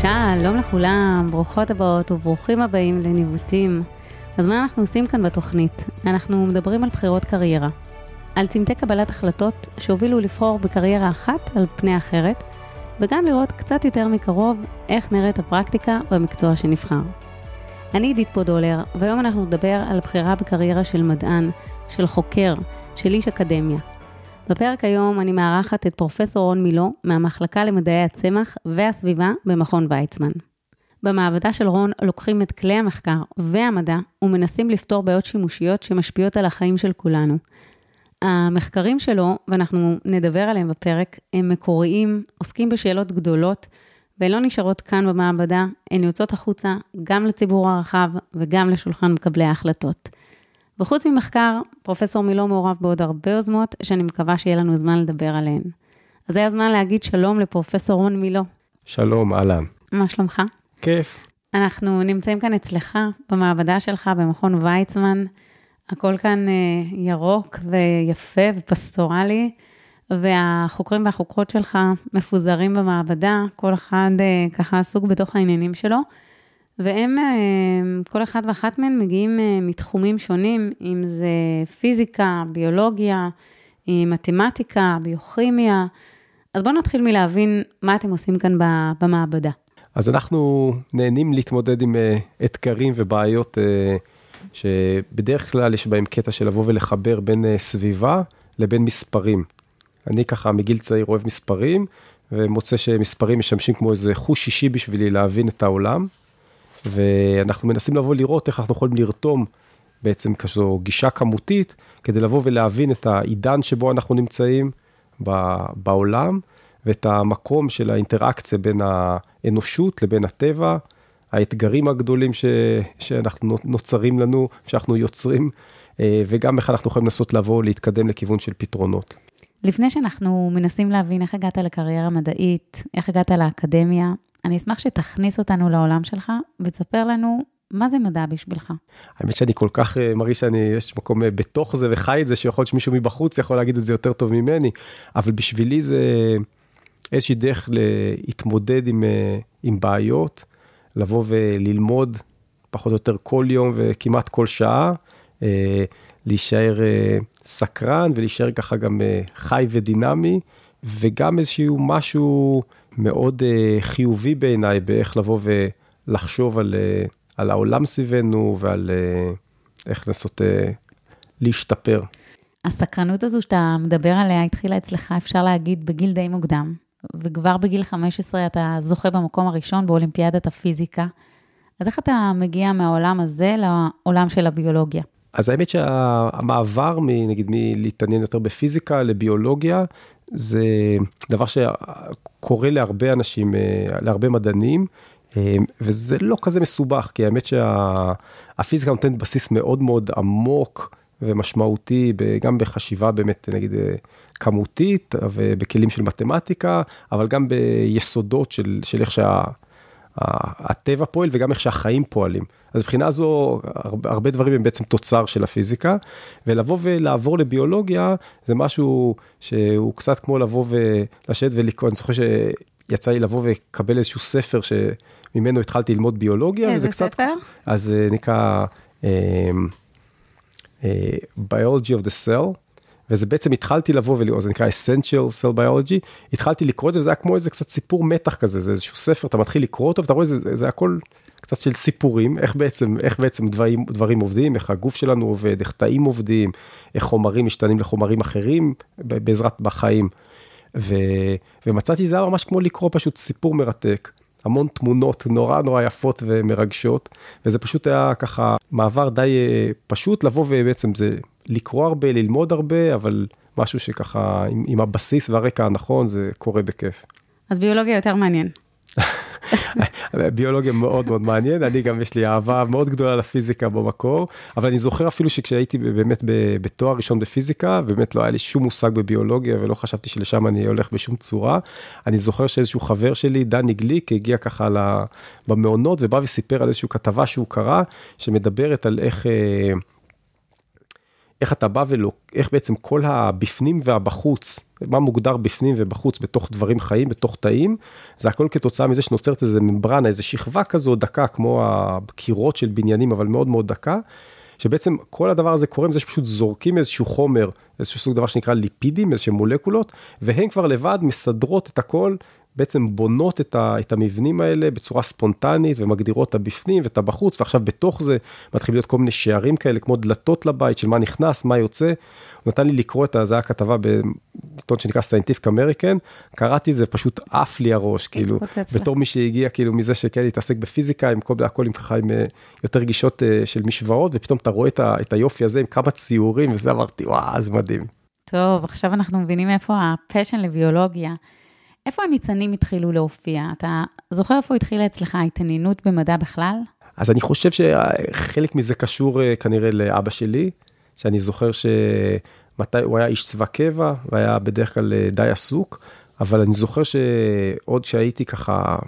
שלום לכולם, ברוכות הבאות וברוכים הבאים לניווטים. אז מה אנחנו עושים כאן בתוכנית? אנחנו מדברים על בחירות קריירה. על צמתי קבלת החלטות שהובילו לבחור בקריירה אחת על פני אחרת, וגם לראות קצת יותר מקרוב איך נראית הפרקטיקה במקצוע שנבחר. אני עידית פודולר, והיום אנחנו נדבר על בחירה בקריירה של מדען, של חוקר, של איש אקדמיה. בפרק היום אני מארחת את פרופסור רון מילו מהמחלקה למדעי הצמח והסביבה במכון ויצמן. במעבדה של רון לוקחים את כלי המחקר והמדע ומנסים לפתור בעיות שימושיות שמשפיעות על החיים של כולנו. המחקרים שלו, ואנחנו נדבר עליהם בפרק, הם מקוריים, עוסקים בשאלות גדולות, והן לא נשארות כאן במעבדה, הן יוצאות החוצה גם לציבור הרחב וגם לשולחן מקבלי ההחלטות. וחוץ ממחקר, פרופסור מילו מעורב בעוד הרבה יוזמות, שאני מקווה שיהיה לנו זמן לדבר עליהן. אז זה הזמן להגיד שלום לפרופסור רון מילו. שלום, אהלן. מה שלומך? כיף. אנחנו נמצאים כאן אצלך, במעבדה שלך, במכון ויצמן. הכל כאן אה, ירוק ויפה ופסטורלי, והחוקרים והחוקרות שלך מפוזרים במעבדה, כל אחד אה, ככה עסוק בתוך העניינים שלו. והם, אה, כל אחד ואחת מהן מגיעים אה, מתחומים שונים, אם זה פיזיקה, ביולוגיה, אה, מתמטיקה, ביוכימיה. אז בואו נתחיל מלהבין מה אתם עושים כאן במעבדה. אז אנחנו נהנים להתמודד עם אתגרים ובעיות שבדרך כלל יש בהם קטע של לבוא ולחבר בין סביבה לבין מספרים. אני ככה מגיל צעיר אוהב מספרים, ומוצא שמספרים משמשים כמו איזה חוש אישי בשבילי להבין את העולם. ואנחנו מנסים לבוא לראות איך אנחנו יכולים לרתום בעצם כזו גישה כמותית, כדי לבוא ולהבין את העידן שבו אנחנו נמצאים בעולם, ואת המקום של האינטראקציה בין האנושות לבין הטבע, האתגרים הגדולים ש, שאנחנו נוצרים לנו, שאנחנו יוצרים, אה, וגם איך אנחנו יכולים לנסות לבוא, להתקדם לכיוון של פתרונות. לפני שאנחנו מנסים להבין איך הגעת לקריירה מדעית, איך הגעת לאקדמיה, אני אשמח שתכניס אותנו לעולם שלך ותספר לנו מה זה מדע בשבילך. האמת שאני כל כך אה, מרגיש שאני, יש מקום אה, בתוך זה וחי את זה, שיכול להיות שמישהו מבחוץ יכול להגיד את זה יותר טוב ממני, אבל בשבילי זה איזושהי דרך להתמודד עם, אה, עם בעיות, לבוא וללמוד פחות או יותר כל יום וכמעט כל שעה, להישאר סקרן ולהישאר ככה גם חי ודינמי, וגם איזשהו משהו... מאוד uh, חיובי בעיניי באיך לבוא ולחשוב על, uh, על העולם סביבנו ועל uh, איך לנסות uh, להשתפר. הסקרנות הזו שאתה מדבר עליה התחילה אצלך, אפשר להגיד, בגיל די מוקדם, וכבר בגיל 15 אתה זוכה במקום הראשון באולימפיאדת הפיזיקה. אז איך אתה מגיע מהעולם הזה לעולם של הביולוגיה? אז האמת שהמעבר, נגיד, מלהתעניין יותר בפיזיקה לביולוגיה, זה דבר שקורה להרבה אנשים, אה, להרבה מדענים, אה, וזה לא כזה מסובך, כי האמת שהפיזיקה נותנת בסיס מאוד מאוד עמוק ומשמעותי, גם בחשיבה באמת, נגיד, אה, כמותית, ובכלים של מתמטיקה, אבל גם ביסודות של, של איך שה... הטבע פועל וגם איך שהחיים פועלים. אז מבחינה זו, הרבה, הרבה דברים הם בעצם תוצר של הפיזיקה, ולבוא ולעבור לביולוגיה זה משהו שהוא קצת כמו לבוא ולשבת ולקרוא, אני זוכר שיצא לי לבוא ולקבל איזשהו ספר שממנו התחלתי ללמוד ביולוגיה. איזה ספר? קצת, אז נקרא uh, Biology of the Cell. וזה בעצם התחלתי לבוא ולראות, זה נקרא Essential Cell Biology, התחלתי לקרוא את זה, וזה היה כמו איזה קצת סיפור מתח כזה, זה איזשהו ספר, אתה מתחיל לקרוא אותו, ואתה רואה, זה, זה הכל קצת של סיפורים, איך בעצם, איך בעצם דברים, דברים עובדים, איך הגוף שלנו עובד, איך תאים עובדים, איך חומרים משתנים לחומרים אחרים בעזרת בחיים. ו, ומצאתי זה היה ממש כמו לקרוא פשוט סיפור מרתק. המון תמונות נורא נורא יפות ומרגשות, וזה פשוט היה ככה מעבר די אה, פשוט לבוא ובעצם זה לקרוא הרבה, ללמוד הרבה, אבל משהו שככה עם, עם הבסיס והרקע הנכון זה קורה בכיף. אז ביולוגיה יותר מעניין. ביולוגיה מאוד מאוד מעניין, אני גם יש לי אהבה מאוד גדולה לפיזיקה במקור, אבל אני זוכר אפילו שכשהייתי באמת בתואר ראשון בפיזיקה, באמת לא היה לי שום מושג בביולוגיה ולא חשבתי שלשם אני הולך בשום צורה. אני זוכר שאיזשהו חבר שלי, דני גליק, הגיע ככה במעונות ובא וסיפר על איזושהי כתבה שהוא קרא, שמדברת על איך... איך אתה בא ולא, איך בעצם כל הבפנים והבחוץ, מה מוגדר בפנים ובחוץ בתוך דברים חיים, בתוך תאים, זה הכל כתוצאה מזה שנוצרת איזה ממברנה, איזה שכבה כזו דקה, כמו הקירות של בניינים, אבל מאוד מאוד דקה, שבעצם כל הדבר הזה קורה מזה שפשוט זורקים איזשהו חומר, איזשהו סוג דבר שנקרא ליפידים, איזשהם מולקולות, והן כבר לבד מסדרות את הכל בעצם בונות את, ה, את המבנים האלה בצורה ספונטנית ומגדירות את הבפנים ואת הבחוץ, ועכשיו בתוך זה מתחילים להיות כל מיני שערים כאלה, כמו דלתות לבית של מה נכנס, מה יוצא. הוא נתן לי לקרוא את זה, זה היה כתבה בעיתון שנקרא Scientific American, קראתי זה, פשוט עף לי הראש, כאילו, בתור מי שהגיע כאילו מזה שכן התעסק בפיזיקה, עם כל, הכל עם ככה עם אה, יותר גישות אה, של משוואות, ופתאום אתה רואה את, ה, את היופי הזה עם כמה ציורים, וזה אמרתי, וואו, זה מדהים. טוב, עכשיו אנחנו מבינים איפה הפשן לביולוגיה. איפה הניצנים התחילו להופיע? אתה זוכר איפה התחילה אצלך ההתעניינות במדע בכלל? אז אני חושב שחלק מזה קשור אה, כנראה לאבא שלי, שאני זוכר שמתי, הוא היה איש צבא קבע, והיה בדרך כלל אה, די עסוק, אבל אני זוכר שעוד שהייתי ככה,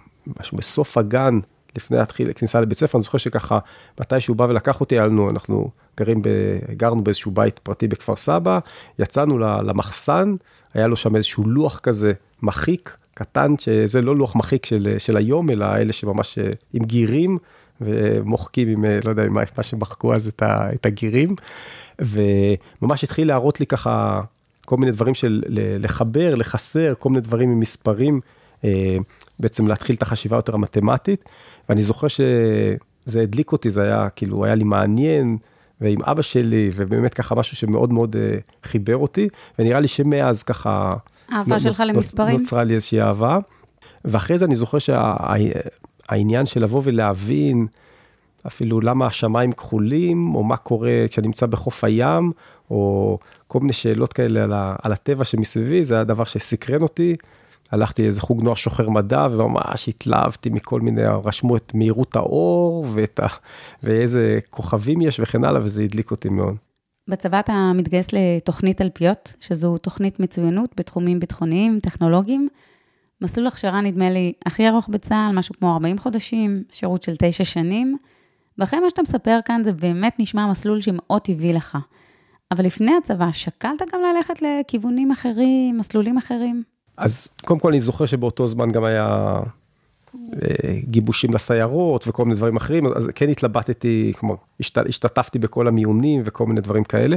בסוף הגן, לפני להתחיל כניסה לבית ספר, אני זוכר שככה, מתי שהוא בא ולקח אותי, היינו, אנחנו גרים, ב, גרנו באיזשהו בית פרטי בכפר סבא, יצאנו למחסן, היה לו שם איזשהו לוח כזה מחיק קטן, שזה לא לוח מחיק של, של היום, אלא אלה שממש אה, עם גירים, ומוחקים עם, אה, לא יודע, עם מה שמחקו אז את, ה, את הגירים, וממש התחיל להראות לי ככה כל מיני דברים של לחבר, לחסר, כל מיני דברים עם מספרים, אה, בעצם להתחיל את החשיבה יותר המתמטית, ואני זוכר שזה הדליק אותי, זה היה כאילו, היה לי מעניין. ועם אבא שלי, ובאמת ככה משהו שמאוד מאוד חיבר אותי, ונראה לי שמאז ככה אהבה שלך למספרים? נוצרה לי איזושהי אהבה. ואחרי זה אני זוכר שהעניין של לבוא ולהבין, אפילו למה השמיים כחולים, או מה קורה כשאני נמצא בחוף הים, או כל מיני שאלות כאלה על, ה, על הטבע שמסביבי, זה היה דבר שסקרן אותי. הלכתי לאיזה חוג נוער שוחר מדע, וממש התלהבתי מכל מיני, רשמו את מהירות האור, ואת ה, ואיזה כוכבים יש וכן הלאה, וזה הדליק אותי מאוד. בצבא אתה מתגייס לתוכנית תלפיות, שזו תוכנית מצוינות בתחומים ביטחוניים, טכנולוגיים. מסלול הכשרה נדמה לי הכי ארוך בצה"ל, משהו כמו 40 חודשים, שירות של 9 שנים. ואחרי מה שאתה מספר כאן, זה באמת נשמע מסלול שמאוד טבעי לך. אבל לפני הצבא, שקלת גם ללכת לכיוונים אחרים, מסלולים אחרים? אז קודם כל אני זוכר שבאותו זמן גם היה גיבושים לסיירות וכל מיני דברים אחרים, אז כן התלבטתי, כלומר, השתתפתי בכל המיונים וכל מיני דברים כאלה.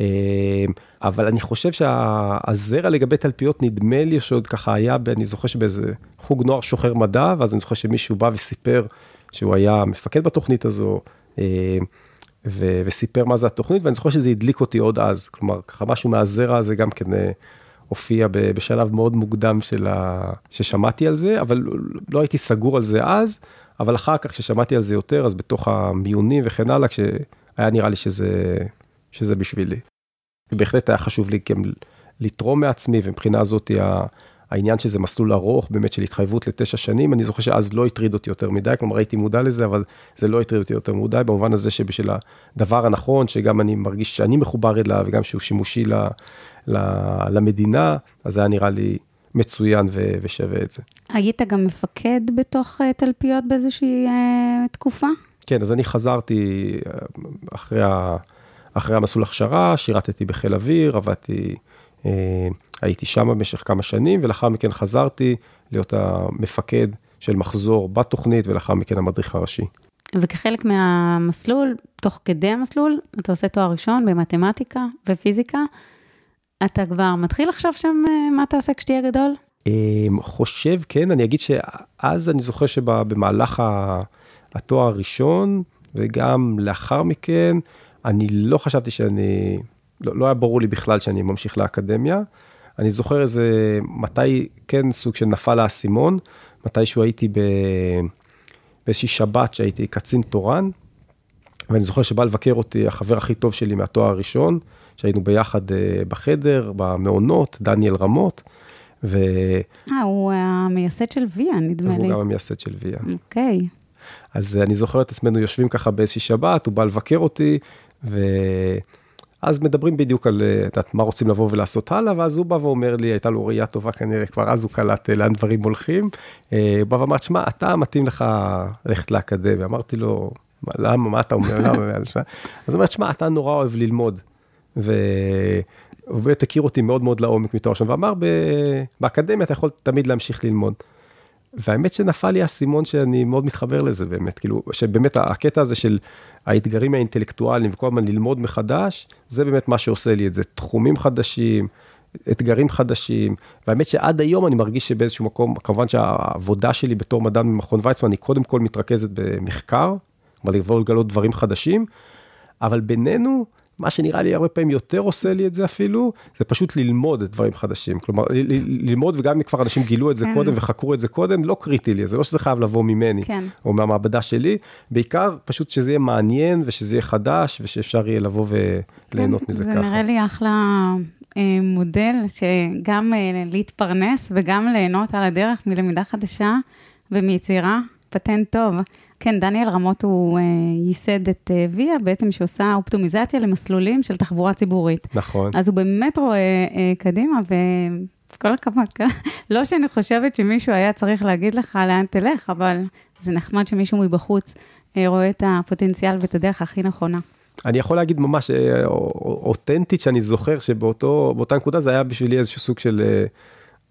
אה, אבל אני חושב שהזרע לגבי תלפיות נדמה לי שעוד ככה היה, אני זוכר שבאיזה חוג נוער שוחר מדע, ואז אני זוכר שמישהו בא וסיפר שהוא היה מפקד בתוכנית הזו, אה, ו- וסיפר מה זה התוכנית, ואני זוכר שזה הדליק אותי עוד אז, כלומר, ככה משהו מהזרע הזה גם כן אה, הופיע בשלב מאוד מוקדם של ה... ששמעתי על זה, אבל לא הייתי סגור על זה אז, אבל אחר כך כששמעתי על זה יותר, אז בתוך המיונים וכן הלאה, כשהיה נראה לי שזה, שזה בשבילי. ובהחלט היה חשוב לי גם לתרום מעצמי, ומבחינה הזאת העניין שזה מסלול ארוך, באמת של התחייבות לתשע שנים, אני זוכר שאז לא הטריד אותי יותר מדי, כלומר הייתי מודע לזה, אבל זה לא הטריד אותי יותר מדי, במובן הזה שבשביל הדבר הנכון, שגם אני מרגיש שאני מחובר אליו, וגם שהוא שימושי ל, ל, למדינה, אז זה היה נראה לי מצוין ו, ושווה את זה. היית גם מפקד בתוך uh, תלפיות באיזושהי uh, תקופה? כן, אז אני חזרתי אה, אחרי, ה, אחרי המסלול הכשרה, שירתתי בחיל אוויר, עבדתי... Uh, הייתי שם במשך כמה שנים, ולאחר מכן חזרתי להיות המפקד של מחזור בתוכנית, ולאחר מכן המדריך הראשי. וכחלק מהמסלול, תוך כדי המסלול, אתה עושה תואר ראשון במתמטיקה ופיזיקה. אתה כבר מתחיל לחשוב שם אה, מה תעשה כשתהיה גדול? אמ, חושב, כן, אני אגיד שאז אני זוכר שבמהלך התואר הראשון, וגם לאחר מכן, אני לא חשבתי שאני, לא, לא היה ברור לי בכלל שאני ממשיך לאקדמיה. אני זוכר איזה, מתי כן סוג של נפל האסימון, מתישהו הייתי ב... באיזושהי שבת שהייתי קצין תורן, ואני זוכר שבא לבקר אותי החבר הכי טוב שלי מהתואר הראשון, שהיינו ביחד אה, בחדר, במעונות, דניאל רמות. ו... אה, הוא המייסד של ויה, נדמה לי. הוא גם המייסד של ויה. אוקיי. אז אני זוכר את עצמנו יושבים ככה באיזושהי שבת, הוא בא לבקר אותי, ו... אז מדברים בדיוק על, אה, יודעת, מה רוצים לבוא ולעשות הלאה, ואז הוא בא ואומר לי, הייתה לו ראייה טובה כנראה, כבר אז הוא קלט אה, לאן דברים הולכים. אה, הוא בא ואמר, שמע, אתה מתאים לך ללכת לאקדמיה. אמרתי לו, למה, מה אתה אומר, למה? אז הוא אומר, שמע, אתה נורא אוהב ללמוד. והוא באמת הכיר אותי מאוד מאוד לעומק מתואר שם, ואמר, באקדמיה אתה יכול תמיד להמשיך ללמוד. והאמת שנפל לי האסימון שאני מאוד מתחבר לזה באמת, כאילו, שבאמת הקטע הזה של האתגרים האינטלקטואליים וכל הזמן ללמוד מחדש, זה באמת מה שעושה לי את זה, תחומים חדשים, אתגרים חדשים, והאמת שעד היום אני מרגיש שבאיזשהו מקום, כמובן שהעבודה שלי בתור מדען במכון ויצמן, היא קודם כל מתרכזת במחקר, כלומר לבוא לגלות דברים חדשים, אבל בינינו, מה שנראה לי הרבה פעמים יותר עושה לי את זה אפילו, זה פשוט ללמוד דברים חדשים. כלומר, ללמוד, וגם אם כבר אנשים גילו את זה כן. קודם וחקרו את זה קודם, לא קריטי לי, זה לא שזה חייב לבוא ממני, כן. או מהמעבדה שלי, בעיקר פשוט שזה יהיה מעניין ושזה יהיה חדש, ושאפשר יהיה לבוא וליהנות כן, מזה זה ככה. זה נראה לי אחלה אה, מודל, שגם אה, להתפרנס וגם ליהנות על הדרך מלמידה חדשה ומיצירה, פטנט טוב. כן, דניאל רמות הוא אה, ייסד את אה, ויה, בעצם שעושה אופטומיזציה למסלולים של תחבורה ציבורית. נכון. אז הוא באמת רואה אה, קדימה, וכל הכבוד, כן? לא שאני חושבת שמישהו היה צריך להגיד לך לאן תלך, אבל זה נחמד שמישהו מבחוץ רואה את הפוטנציאל ואת הדרך הכי נכונה. אני יכול להגיד ממש אותנטית שאני זוכר שבאותה נקודה זה היה בשבילי איזשהו סוג של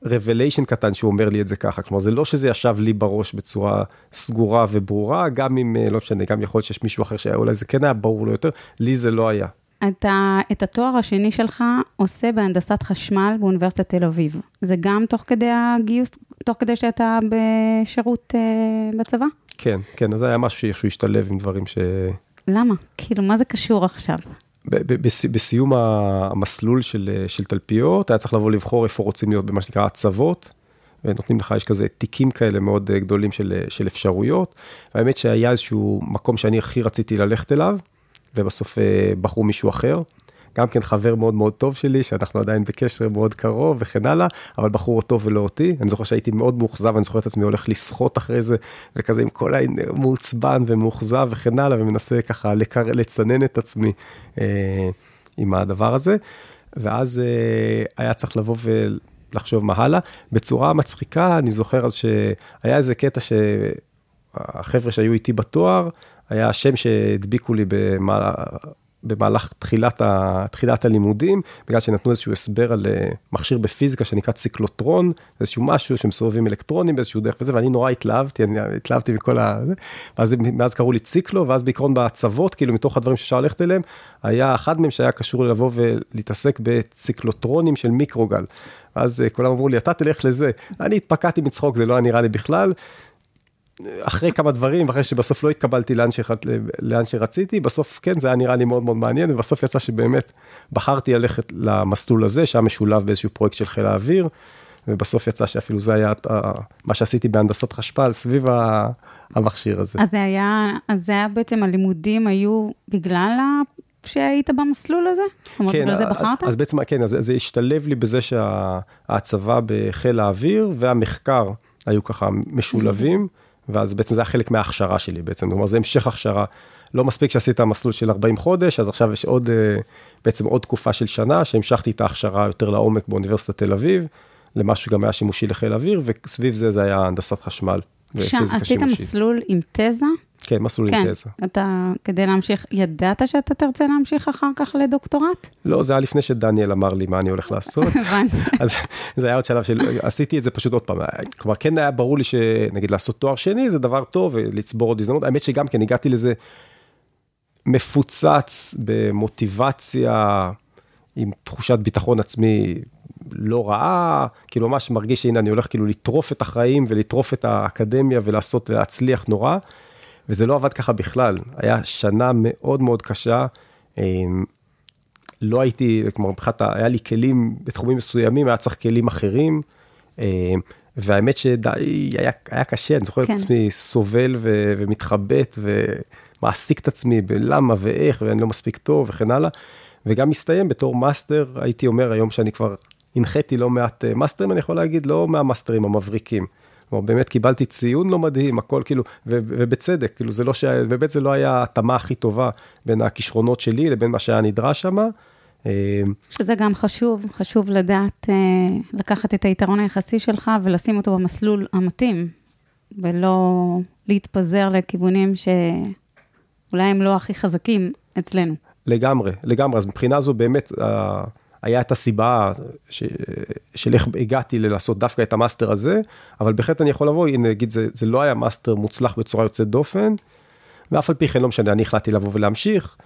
רבליישן קטן שהוא אומר לי את זה ככה, כלומר זה לא שזה ישב לי בראש בצורה סגורה וברורה, גם אם, אה, לא משנה, גם יכול להיות שיש מישהו אחר שאולי זה כן היה ברור לו יותר, לי זה לא היה. אתה את התואר השני שלך עושה בהנדסת חשמל באוניברסיטת תל אביב. זה גם תוך כדי הגיוס, תוך כדי שאתה בשירות אה, בצבא? כן, כן, אז זה היה משהו שהוא השתלב עם דברים ש... למה? כאילו, מה זה קשור עכשיו? בסיום המסלול של, של תלפיות, היה צריך לבוא לבחור איפה רוצים להיות במה שנקרא הצוות, ונותנים לך, יש כזה תיקים כאלה מאוד גדולים של, של אפשרויות. והאמת שהיה איזשהו מקום שאני הכי רציתי ללכת אליו, ובסוף אה, בחרו מישהו אחר. גם כן חבר מאוד מאוד טוב שלי, שאנחנו עדיין בקשר מאוד קרוב וכן הלאה, אבל בחור אותו ולא אותי. אני זוכר שהייתי מאוד מאוכזב, אני זוכר את עצמי הולך לשחות אחרי זה, וכזה עם כל המעוצבן ומאוכזב וכן הלאה, ומנסה ככה לקר... לצנן את עצמי אה, עם הדבר הזה. ואז אה, היה צריך לבוא ולחשוב מה הלאה. בצורה מצחיקה, אני זוכר אז שהיה איזה קטע שהחבר'ה שהיו איתי בתואר, היה שם שהדביקו לי במעלה, במהלך תחילת, ה, תחילת הלימודים, בגלל שנתנו איזשהו הסבר על אה, מכשיר בפיזיקה שנקרא ציקלוטרון, איזשהו משהו שמסובבים אלקטרונים באיזשהו דרך וזה, ואני נורא התלהבתי, אני התלהבתי מכל ה... ואז מאז קראו לי ציקלו, ואז בעיקרון בהצבות, כאילו מתוך הדברים שאפשר ללכת אליהם, היה אחד מהם שהיה קשור לבוא ולהתעסק בציקלוטרונים של מיקרוגל. אז אה, כולם אמרו לי, אתה תלך לזה. אני התפקעתי מצחוק, זה לא היה נראה לי בכלל. אחרי כמה דברים, אחרי שבסוף לא התקבלתי לאן, ש... לאן שרציתי, בסוף כן, זה היה נראה לי מאוד מאוד מעניין, ובסוף יצא שבאמת בחרתי ללכת למסלול הזה, שהיה משולב באיזשהו פרויקט של חיל האוויר, ובסוף יצא שאפילו זה היה מה שעשיתי בהנדסת חשמל סביב המכשיר הזה. אז זה היה, אז זה היה בעצם, הלימודים היו בגלל שהיית במסלול הזה? זאת אומרת, כן, בגלל זה בחרת? אז בעצם, כן, אז זה השתלב לי בזה שהצבא בחיל האוויר והמחקר היו ככה משולבים. ואז בעצם זה היה חלק מההכשרה שלי בעצם, כלומר זה המשך הכשרה. לא מספיק שעשית מסלול של 40 חודש, אז עכשיו יש עוד, אה, בעצם עוד תקופה של שנה, שהמשכתי את ההכשרה יותר לעומק באוניברסיטת תל אביב, למשהו שגם היה שימושי לחיל אוויר, וסביב זה זה היה הנדסת חשמל שימושית. עשית מסלול עם תזה? כן, מסלול כן, תזה. אתה, כדי להמשיך, ידעת שאתה תרצה להמשיך אחר כך לדוקטורט? לא, זה היה לפני שדניאל אמר לי מה אני הולך לעשות. הבנתי. אז זה היה עוד שלב של, עשיתי את זה פשוט עוד פעם. כלומר, כן היה ברור לי שנגיד לעשות תואר שני זה דבר טוב, ולצבור עוד הזדמנות. האמת שגם כן הגעתי לזה מפוצץ במוטיבציה, עם תחושת ביטחון עצמי לא רעה, כאילו ממש מרגיש שהנה אני הולך כאילו לטרוף את החיים ולטרוף את האקדמיה ולעשות ולהצליח נורא. וזה לא עבד ככה בכלל, היה שנה מאוד מאוד קשה. אמ, לא הייתי, כלומר, מבחינת, היה לי כלים בתחומים מסוימים, היה צריך כלים אחרים. אמ, והאמת שדי, היה, היה קשה, אני זוכר כן. את עצמי סובל ו, ומתחבט ומעסיק את עצמי בלמה ואיך, ואני לא מספיק טוב וכן הלאה. וגם מסתיים בתור מאסטר, הייתי אומר היום שאני כבר הנחיתי לא מעט אה, מאסטרים, אני יכול להגיד, לא מהמאסטרים המבריקים. כלומר, באמת קיבלתי ציון לא מדהים, הכל כאילו, ו- ובצדק, כאילו זה לא ש... באמת זה לא היה ההתאמה הכי טובה בין הכישרונות שלי לבין מה שהיה נדרש שם. אה, שזה גם חשוב, חשוב לדעת אה, לקחת את היתרון היחסי שלך ולשים אותו במסלול המתאים, ולא להתפזר לכיוונים שאולי הם לא הכי חזקים אצלנו. לגמרי, לגמרי. אז מבחינה זו באמת, היה את הסיבה ש, של איך הגעתי לעשות דווקא את המאסטר הזה, אבל בהחלט אני יכול לבוא, הנה, נגיד, זה, זה לא היה מאסטר מוצלח בצורה יוצאת דופן, ואף על פי כן לא משנה, אני החלטתי לבוא ולהמשיך,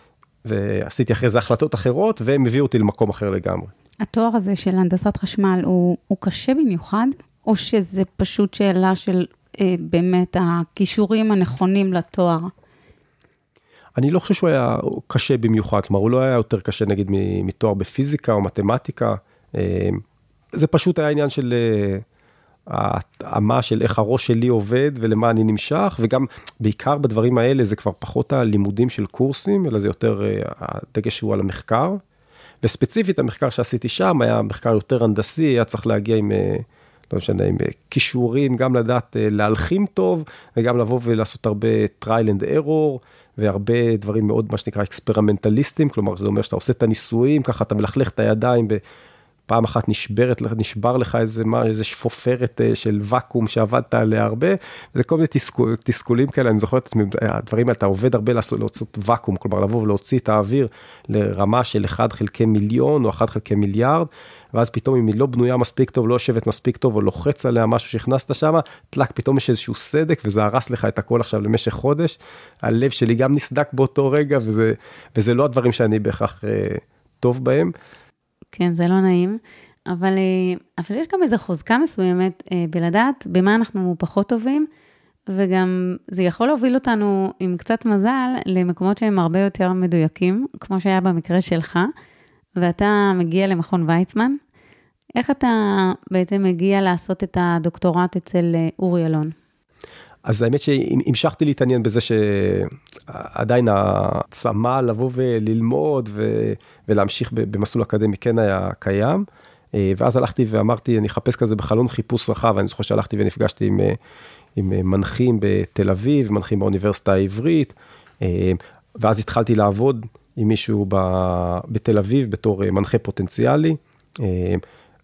ועשיתי אחרי זה החלטות אחרות, והם הביאו אותי למקום אחר לגמרי. התואר הזה של הנדסת חשמל הוא, הוא קשה במיוחד, או שזה פשוט שאלה של אה, באמת הכישורים הנכונים לתואר? אני לא חושב שהוא היה קשה במיוחד, כלומר, הוא לא היה יותר קשה נגיד מתואר בפיזיקה או מתמטיקה. אה, זה פשוט היה עניין של אה, ההתאמה של איך הראש שלי עובד ולמה אני נמשך, וגם בעיקר בדברים האלה זה כבר פחות הלימודים של קורסים, אלא זה יותר אה, הדגש שהוא על המחקר. וספציפית המחקר שעשיתי שם היה מחקר יותר הנדסי, היה צריך להגיע עם, לא משנה, עם כישורים, גם לדעת להלחים טוב, וגם לבוא ולעשות הרבה trial and error. והרבה דברים מאוד, מה שנקרא, אקספרמנטליסטים, כלומר, זה אומר שאתה עושה את הניסויים, ככה אתה מלכלך את הידיים, פעם אחת נשברת, נשבר לך איזה, מה, איזה שפופרת אה, של ואקום שעבדת עליה הרבה, זה כל מיני תסכול, תסכולים כאלה, אני זוכר את הדברים האלה, אתה עובד הרבה לעשות, להוציא ואקום, כלומר, לבוא ולהוציא את האוויר לרמה של 1 חלקי מיליון או 1 חלקי מיליארד. ואז פתאום אם היא לא בנויה מספיק טוב, לא יושבת מספיק טוב, או לוחץ עליה משהו שהכנסת שם, טלק, פתאום יש איזשהו סדק, וזה הרס לך את הכל עכשיו למשך חודש. הלב שלי גם נסדק באותו רגע, וזה, וזה לא הדברים שאני בהכרח אה, טוב בהם. כן, זה לא נעים. אבל, אה, אבל יש גם איזו חוזקה מסוימת אה, בלדעת במה אנחנו פחות טובים, וגם זה יכול להוביל אותנו עם קצת מזל למקומות שהם הרבה יותר מדויקים, כמו שהיה במקרה שלך. ואתה מגיע למכון ויצמן. איך אתה בעצם מגיע לעשות את הדוקטורט אצל אה, אורי אלון? אז האמת שהמשכתי להתעניין בזה שעדיין הצמא לבוא וללמוד ו... ולהמשיך במסלול אקדמי כן היה קיים. אה, ואז הלכתי ואמרתי, אני אחפש כזה בחלון חיפוש רחב, אני זוכר שהלכתי ונפגשתי עם, אה, עם מנחים בתל אביב, מנחים באוניברסיטה העברית, ואז התחלתי לעבוד עם מישהו ב, בתל אביב בתור אה, מנחה פוטנציאלי, אה,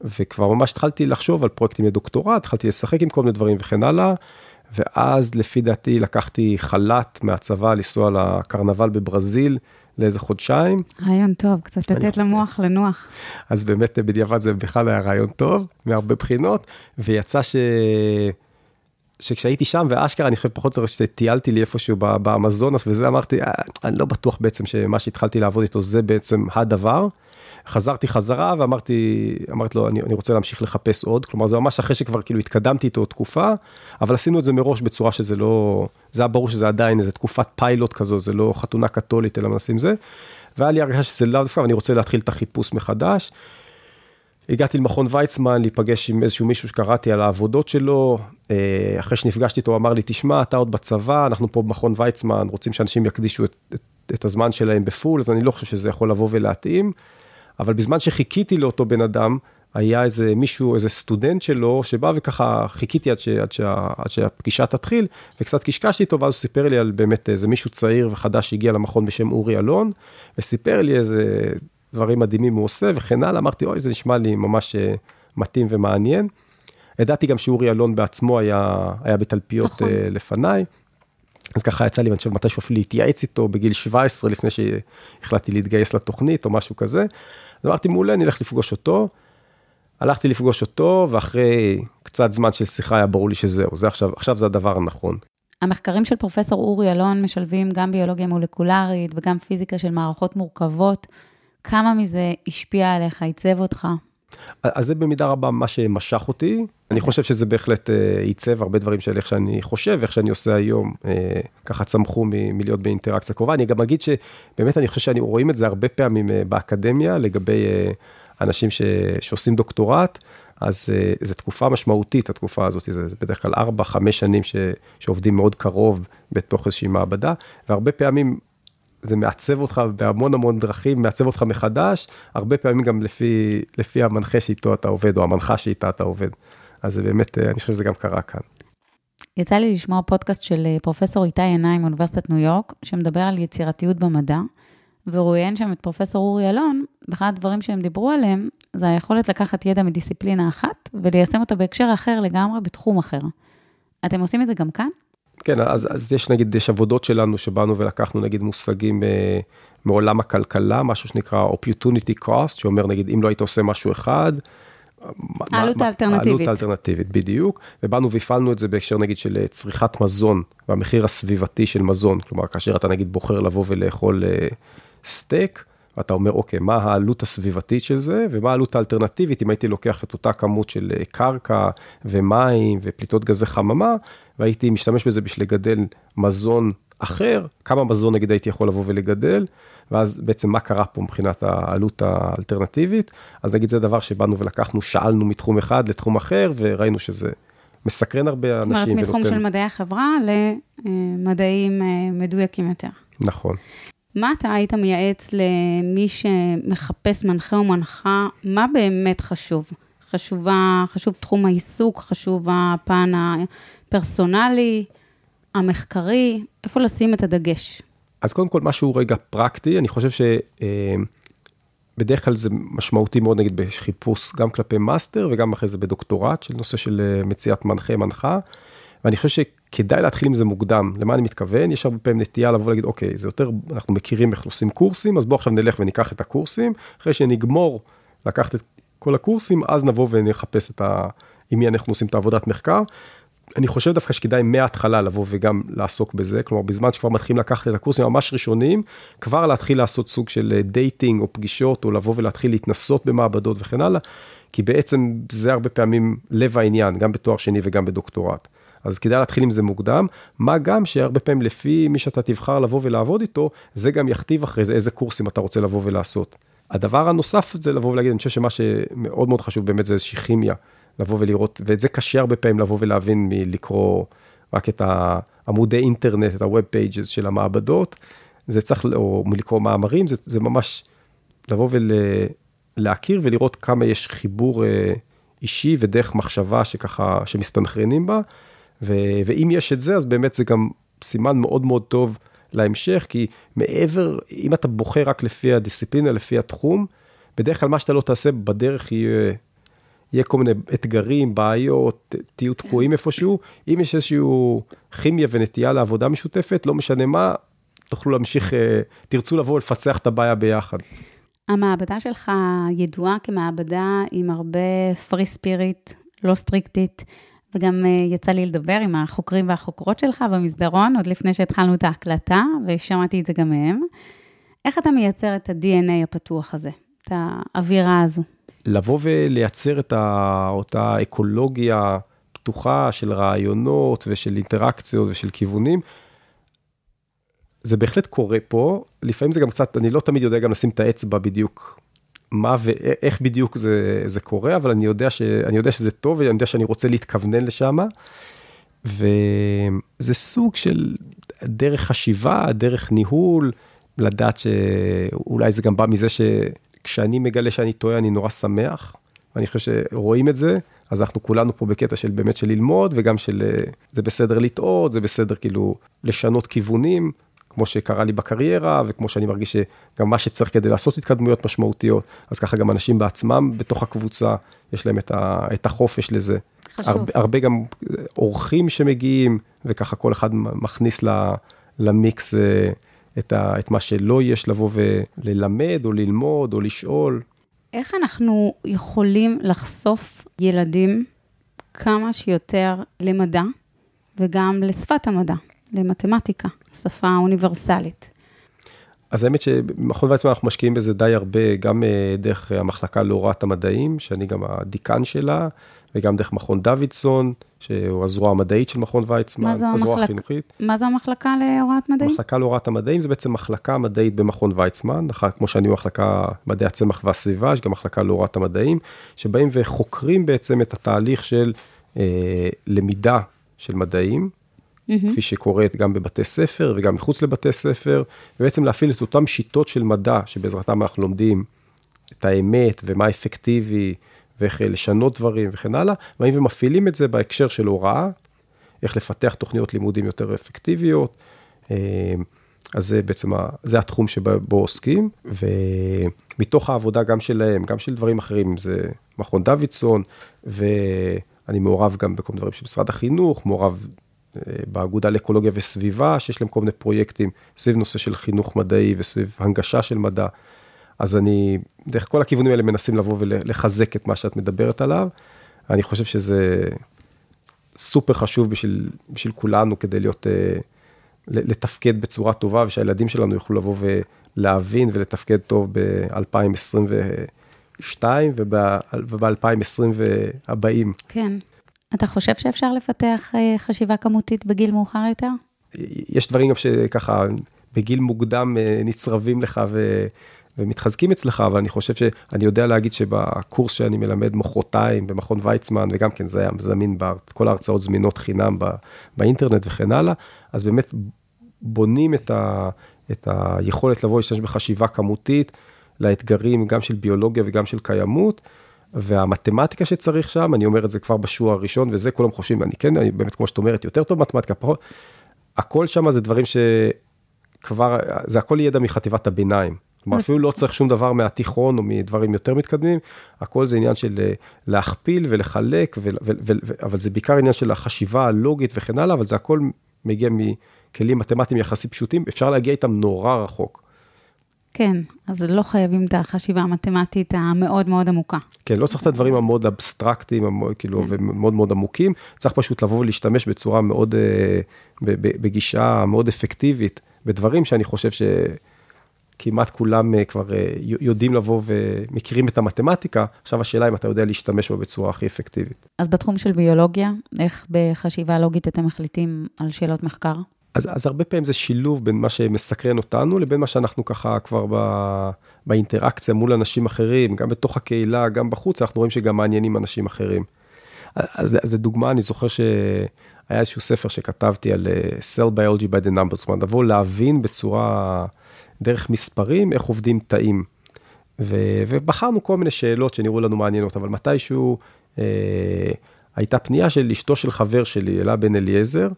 וכבר ממש התחלתי לחשוב על פרויקטים לדוקטורט, התחלתי לשחק עם כל מיני דברים וכן הלאה, ואז לפי דעתי לקחתי חל"ת מהצבא לנסוע לקרנבל בברזיל לאיזה חודשיים. רעיון טוב, קצת לתת למוח לנוח. אז באמת בדיעבד זה בכלל היה רעיון טוב, מהרבה בחינות, ויצא ש... שכשהייתי שם ואשכרה אני חושב פחות או יותר שטיילתי לי איפשהו באמזונס וזה אמרתי אה, אני לא בטוח בעצם שמה שהתחלתי לעבוד איתו זה בעצם הדבר. חזרתי חזרה ואמרתי אמרתי לו אני, אני רוצה להמשיך לחפש עוד כלומר זה ממש אחרי שכבר כאילו התקדמתי איתו תקופה אבל עשינו את זה מראש בצורה שזה לא זה היה ברור שזה עדיין איזה תקופת פיילוט כזו זה לא חתונה קתולית אלא מנסים זה. והיה לי הרגשה שזה לאו דווקא אני רוצה להתחיל את החיפוש מחדש. הגעתי למכון ויצמן להיפגש עם איזשהו מישהו שקראתי על העבודות שלו, אה, אחרי שנפגשתי איתו הוא אמר לי, תשמע, אתה עוד בצבא, אנחנו פה במכון ויצמן, רוצים שאנשים יקדישו את, את, את הזמן שלהם בפול, אז אני לא חושב שזה יכול לבוא ולהתאים, אבל בזמן שחיכיתי לאותו בן אדם, היה איזה מישהו, איזה סטודנט שלו, שבא וככה חיכיתי עד, ש, עד, שה, עד שהפגישה תתחיל, וקצת קשקשתי איתו, ואז הוא סיפר לי על באמת איזה מישהו צעיר וחדש שהגיע למכון בשם אורי אלון, וסיפר לי איזה דברים מדהימים הוא עושה וכן הלאה, אמרתי, אוי, זה נשמע לי ממש אה, מתאים ומעניין. ידעתי גם שאורי אלון בעצמו היה, היה בתלפיות נכון. אה, לפניי. אז ככה יצא לי, אני חושב, מתישהו אפילו להתייעץ איתו בגיל 17, לפני שהחלטתי להתגייס לתוכנית או משהו כזה. אז אמרתי, מעולה, אני אלך לפגוש אותו. הלכתי לפגוש אותו, ואחרי קצת זמן של שיחה היה ברור לי שזהו, זה עכשיו, עכשיו זה הדבר הנכון. המחקרים של פרופסור אורי אלון משלבים גם ביולוגיה מולקולרית וגם פיזיקה של מערכות מורכבות. כמה מזה השפיע עליך, עיצב אותך? אז זה במידה רבה מה שמשך אותי. אני חושב שזה בהחלט אה, עיצב הרבה דברים של איך שאני חושב, איך שאני עושה היום, אה, ככה צמחו מלהיות באינטראקציה קרובה. אני גם אגיד שבאמת אני חושב שאני רואים את זה הרבה פעמים אה, באקדמיה, לגבי אנשים ש, שעושים דוקטורט, אז זו תקופה משמעותית, התקופה הזאת, זה בדרך כלל 4-5 שנים ש, שעובדים מאוד קרוב בתוך איזושהי מעבדה, והרבה פעמים זה מעצב אותך בהמון המון דרכים, מעצב אותך מחדש, הרבה פעמים גם לפי, לפי המנחה שאיתו אתה עובד, או המנחה שאיתה אתה עובד. אז זה באמת, אני חושב שזה גם קרה כאן. יצא לי לשמוע פודקאסט של אה, פרופסור איתי עיניים מאוניברסיטת ניו יורק, שמדבר על יצירתיות במדע, והוא ראיין שם את פרופסור אורי אלון, ואחד הדברים שהם דיברו עליהם, זה היכולת לקחת ידע מדיסציפלינה אחת, וליישם אותו בהקשר אחר לגמרי, בתחום אחר. אתם עושים את זה גם כאן? כן, אז, אז יש נגיד, יש עבודות שלנו שבאנו ולקחנו נגיד מושגים אה, מעולם הכלכלה, משהו שנקרא opportunity cost, שאומר נגיד אם לא היית עושה משהו אחד, העלות האלטרנטיבית. העלות האלטרנטיבית, בדיוק. ובאנו והפעלנו את זה בהקשר נגיד של אה, צריכת מזון והמחיר הסביבתי של מזון. כלומר, כאשר אתה נגיד בוחר לבוא ולאכול אה, סטייק, ואתה אומר, אוקיי, מה העלות הסביבתית של זה, ומה העלות האלטרנטיבית אם הייתי לוקח את אותה כמות של אה, קרקע ומים ופליטות גזי חממה, והייתי משתמש בזה בשביל לגדל מזון אחר, כמה מזון נגיד הייתי יכול לבוא ולגדל, ואז בעצם מה קרה פה מבחינת העלות האלטרנטיבית. אז נגיד זה דבר שבאנו ולקחנו, שאלנו מתחום אחד לתחום אחר, וראינו שזה מסקרן הרבה אנשים. זאת אומרת, מתחום ונותן... של מדעי החברה למדעים אה, מדויקים יותר. נכון. מה אתה היית מייעץ למי שמחפש מנחה או מנחה, מה באמת חשוב? חשובה, חשוב תחום העיסוק, חשוב הפן הפרסונלי, המחקרי, איפה לשים את הדגש? אז קודם כל, משהו רגע פרקטי, אני חושב שבדרך כלל זה משמעותי מאוד, נגיד, בחיפוש גם כלפי מאסטר וגם אחרי זה בדוקטורט, של נושא של אה, מציאת מנחה, מנחה. ואני חושב שכדאי להתחיל עם זה מוקדם. למה אני מתכוון? יש הרבה פעמים נטייה לבוא ולהגיד, אוקיי, זה יותר, אנחנו מכירים איך עושים קורסים, אז בואו עכשיו נלך וניקח את הקורסים. אחרי שנגמור לקחת את כל הקורסים, אז נבוא ונחפש את ה... עם מי אנחנו עושים את העבודת מחקר. אני חושב דווקא שכדאי מההתחלה לבוא וגם לעסוק בזה, כלומר בזמן שכבר מתחילים לקחת את הקורסים ממש ראשונים, כבר להתחיל לעשות סוג של dating או פגישות, או לבוא ולהתחיל להתנסות במעבדות וכן הלאה, כי בעצם זה הרבה פעמים לב העניין, גם בתואר שני וגם בדוקטורט. אז כדאי להתחיל עם זה מוקדם, מה גם שהרבה פעמים לפי מי שאתה תבחר לבוא ולעבוד איתו, זה גם יכתיב אחרי זה איזה קורסים אתה רוצה לבוא ולעשות. הדבר הנוסף זה לבוא ולהגיד, אני חושב שמה שמאוד מאוד חשוב באמת זה איזושהי כימיה. לבוא ולראות, ואת זה קשה הרבה פעמים לבוא ולהבין מלקרוא רק את העמודי אינטרנט, את ה-Web pages של המעבדות, זה צריך, או מלקרוא מאמרים, זה, זה ממש לבוא ולהכיר ולראות כמה יש חיבור אה, אישי ודרך מחשבה שככה, שמסתנכרנים בה, ו, ואם יש את זה, אז באמת זה גם סימן מאוד מאוד טוב להמשך, כי מעבר, אם אתה בוחר רק לפי הדיסציפלינה, לפי התחום, בדרך כלל מה שאתה לא תעשה בדרך יהיה יהיה כל מיני אתגרים, בעיות, תהיו תקועים איפשהו. אם יש איזושהי כימיה ונטייה לעבודה משותפת, לא משנה מה, תוכלו להמשיך, אה, תרצו לבוא ולפצח את הבעיה ביחד. המעבדה שלך ידועה כמעבדה עם הרבה פרי ספיריט, לא סטריקטית, וגם אה, יצא לי לדבר עם החוקרים והחוקרות שלך במסדרון, עוד לפני שהתחלנו את ההקלטה, ושמעתי את זה גם מהם. איך אתה מייצר את ה-DNA הפתוח הזה, את האווירה הזו? לבוא ולייצר את אותה אקולוגיה פתוחה של רעיונות ושל אינטראקציות ושל כיוונים, זה בהחלט קורה פה, לפעמים זה גם קצת, אני לא תמיד יודע גם לשים את האצבע בדיוק מה ואיך בדיוק זה, זה קורה, אבל אני יודע, ש, אני יודע שזה טוב ואני יודע שאני רוצה להתכוונן לשם. וזה סוג של דרך חשיבה, דרך ניהול, לדעת שאולי זה גם בא מזה ש... כשאני מגלה שאני טועה, אני נורא שמח. אני חושב שרואים את זה, אז אנחנו כולנו פה בקטע של באמת של ללמוד, וגם של אה, זה בסדר לטעות, זה בסדר כאילו לשנות כיוונים, כמו שקרה לי בקריירה, וכמו שאני מרגיש שגם מה שצריך כדי לעשות התקדמויות משמעותיות, אז ככה גם אנשים בעצמם בתוך הקבוצה, יש להם את, ה, את החופש לזה. חשוב. הרבה, הרבה גם אורחים שמגיעים, וככה כל אחד מכניס למיקס אה, את, ה, את מה שלא יש לבוא וללמד, או ללמוד, או לשאול. איך אנחנו יכולים לחשוף ילדים כמה שיותר למדע, וגם לשפת המדע, למתמטיקה, שפה אוניברסלית? אז האמת שבמכון ויצמן אנחנו משקיעים בזה די הרבה, גם אה, דרך המחלקה להוראת המדעים, שאני גם הדיקן שלה, וגם דרך מכון דוידסון, שהוא הזרוע המדעית של מכון ויצמן, הזרוע המחלק... החינוכית. מה זו המחלקה להוראת מדעים? מחלקה להוראת המדעים זה בעצם מחלקה מדעית במכון ויצמן, כמו שאני מחלקה מדעי הצמח והסביבה, יש גם מחלקה להוראת המדעים, שבאים וחוקרים בעצם את התהליך של אה, למידה של מדעים, mm-hmm. כפי שקורית גם בבתי ספר וגם מחוץ לבתי ספר, ובעצם להפעיל את אותן שיטות של מדע, שבעזרתם אנחנו לומדים את האמת ומה אפקטיבי. ואיך לשנות דברים וכן הלאה, והאם הם מפעילים את זה בהקשר של הוראה, איך לפתח תוכניות לימודים יותר אפקטיביות. אה, אז זה בעצם, זה התחום שבו עוסקים, ומתוך העבודה גם שלהם, גם של דברים אחרים, זה מכון דוידסון, ואני מעורב גם בכל מיני דברים של משרד החינוך, מעורב באגודה לאקולוגיה וסביבה, שיש להם כל מיני פרויקטים סביב נושא של חינוך מדעי וסביב הנגשה של מדע. אז אני, דרך כל הכיוונים האלה מנסים לבוא ולחזק את מה שאת מדברת עליו. אני חושב שזה סופר חשוב בשביל, בשביל כולנו כדי להיות, אה, לתפקד בצורה טובה, ושהילדים שלנו יוכלו לבוא ולהבין ולתפקד טוב ב-2022 וב-2020 הבאים. כן. אתה חושב שאפשר לפתח אה, חשיבה כמותית בגיל מאוחר יותר? יש דברים גם שככה בגיל מוקדם אה, נצרבים לך ו... ומתחזקים אצלך, אבל אני חושב שאני יודע להגיד שבקורס שאני מלמד מחרתיים במכון ויצמן, וגם כן זה היה זמין, כל ההרצאות זמינות חינם באינטרנט וכן הלאה, אז באמת בונים את, ה, את היכולת לבוא להשתמש בחשיבה כמותית לאתגרים גם של ביולוגיה וגם של קיימות. והמתמטיקה שצריך שם, אני אומר את זה כבר בשיעור הראשון, וזה כולם חושבים, אני כן, אני באמת, כמו שאת אומרת, יותר טוב מתמטיקה, פחות, הכל שם זה דברים שכבר, זה הכל ידע מחטיבת הביניים. כלומר, אפילו לא צריך שום דבר מהתיכון או מדברים יותר מתקדמים, הכל זה עניין של אה, להכפיל ולחלק, ו, ו, ו, ו, אבל זה בעיקר עניין של החשיבה הלוגית וכן הלאה, אבל זה הכל מגיע מכלים מתמטיים יחסית פשוטים, אפשר להגיע איתם נורא רחוק. כן, אז לא חייבים את החשיבה המתמטית המאוד מאוד עמוקה. כן, לא צריך את הדברים המאוד אבסטרקטיים, כאילו, כן. ומאוד מאוד עמוקים, צריך פשוט לבוא ולהשתמש בצורה מאוד, אה, בגישה מאוד אפקטיבית, בדברים שאני חושב ש... כמעט כולם אה, כבר אה, יודעים לבוא ומכירים את המתמטיקה, עכשיו השאלה אם אתה יודע להשתמש בה בצורה הכי אפקטיבית. אז בתחום של ביולוגיה, איך בחשיבה לוגית אתם מחליטים על שאלות מחקר? אז, אז הרבה פעמים זה שילוב בין מה שמסקרן אותנו לבין מה שאנחנו ככה כבר ב, באינטראקציה מול אנשים אחרים, גם בתוך הקהילה, גם בחוץ, אנחנו רואים שגם מעניינים אנשים אחרים. אז, לדוגמה, אני זוכר שהיה איזשהו ספר שכתבתי על אה, Cell Biology by the Numbers, זאת אומרת, לבוא להבין בצורה... דרך מספרים, איך עובדים תאים. ו, ובחרנו כל מיני שאלות שנראו לנו מעניינות, אבל מתישהו אה, הייתה פנייה של אשתו של חבר שלי, אלה בן אליעזר,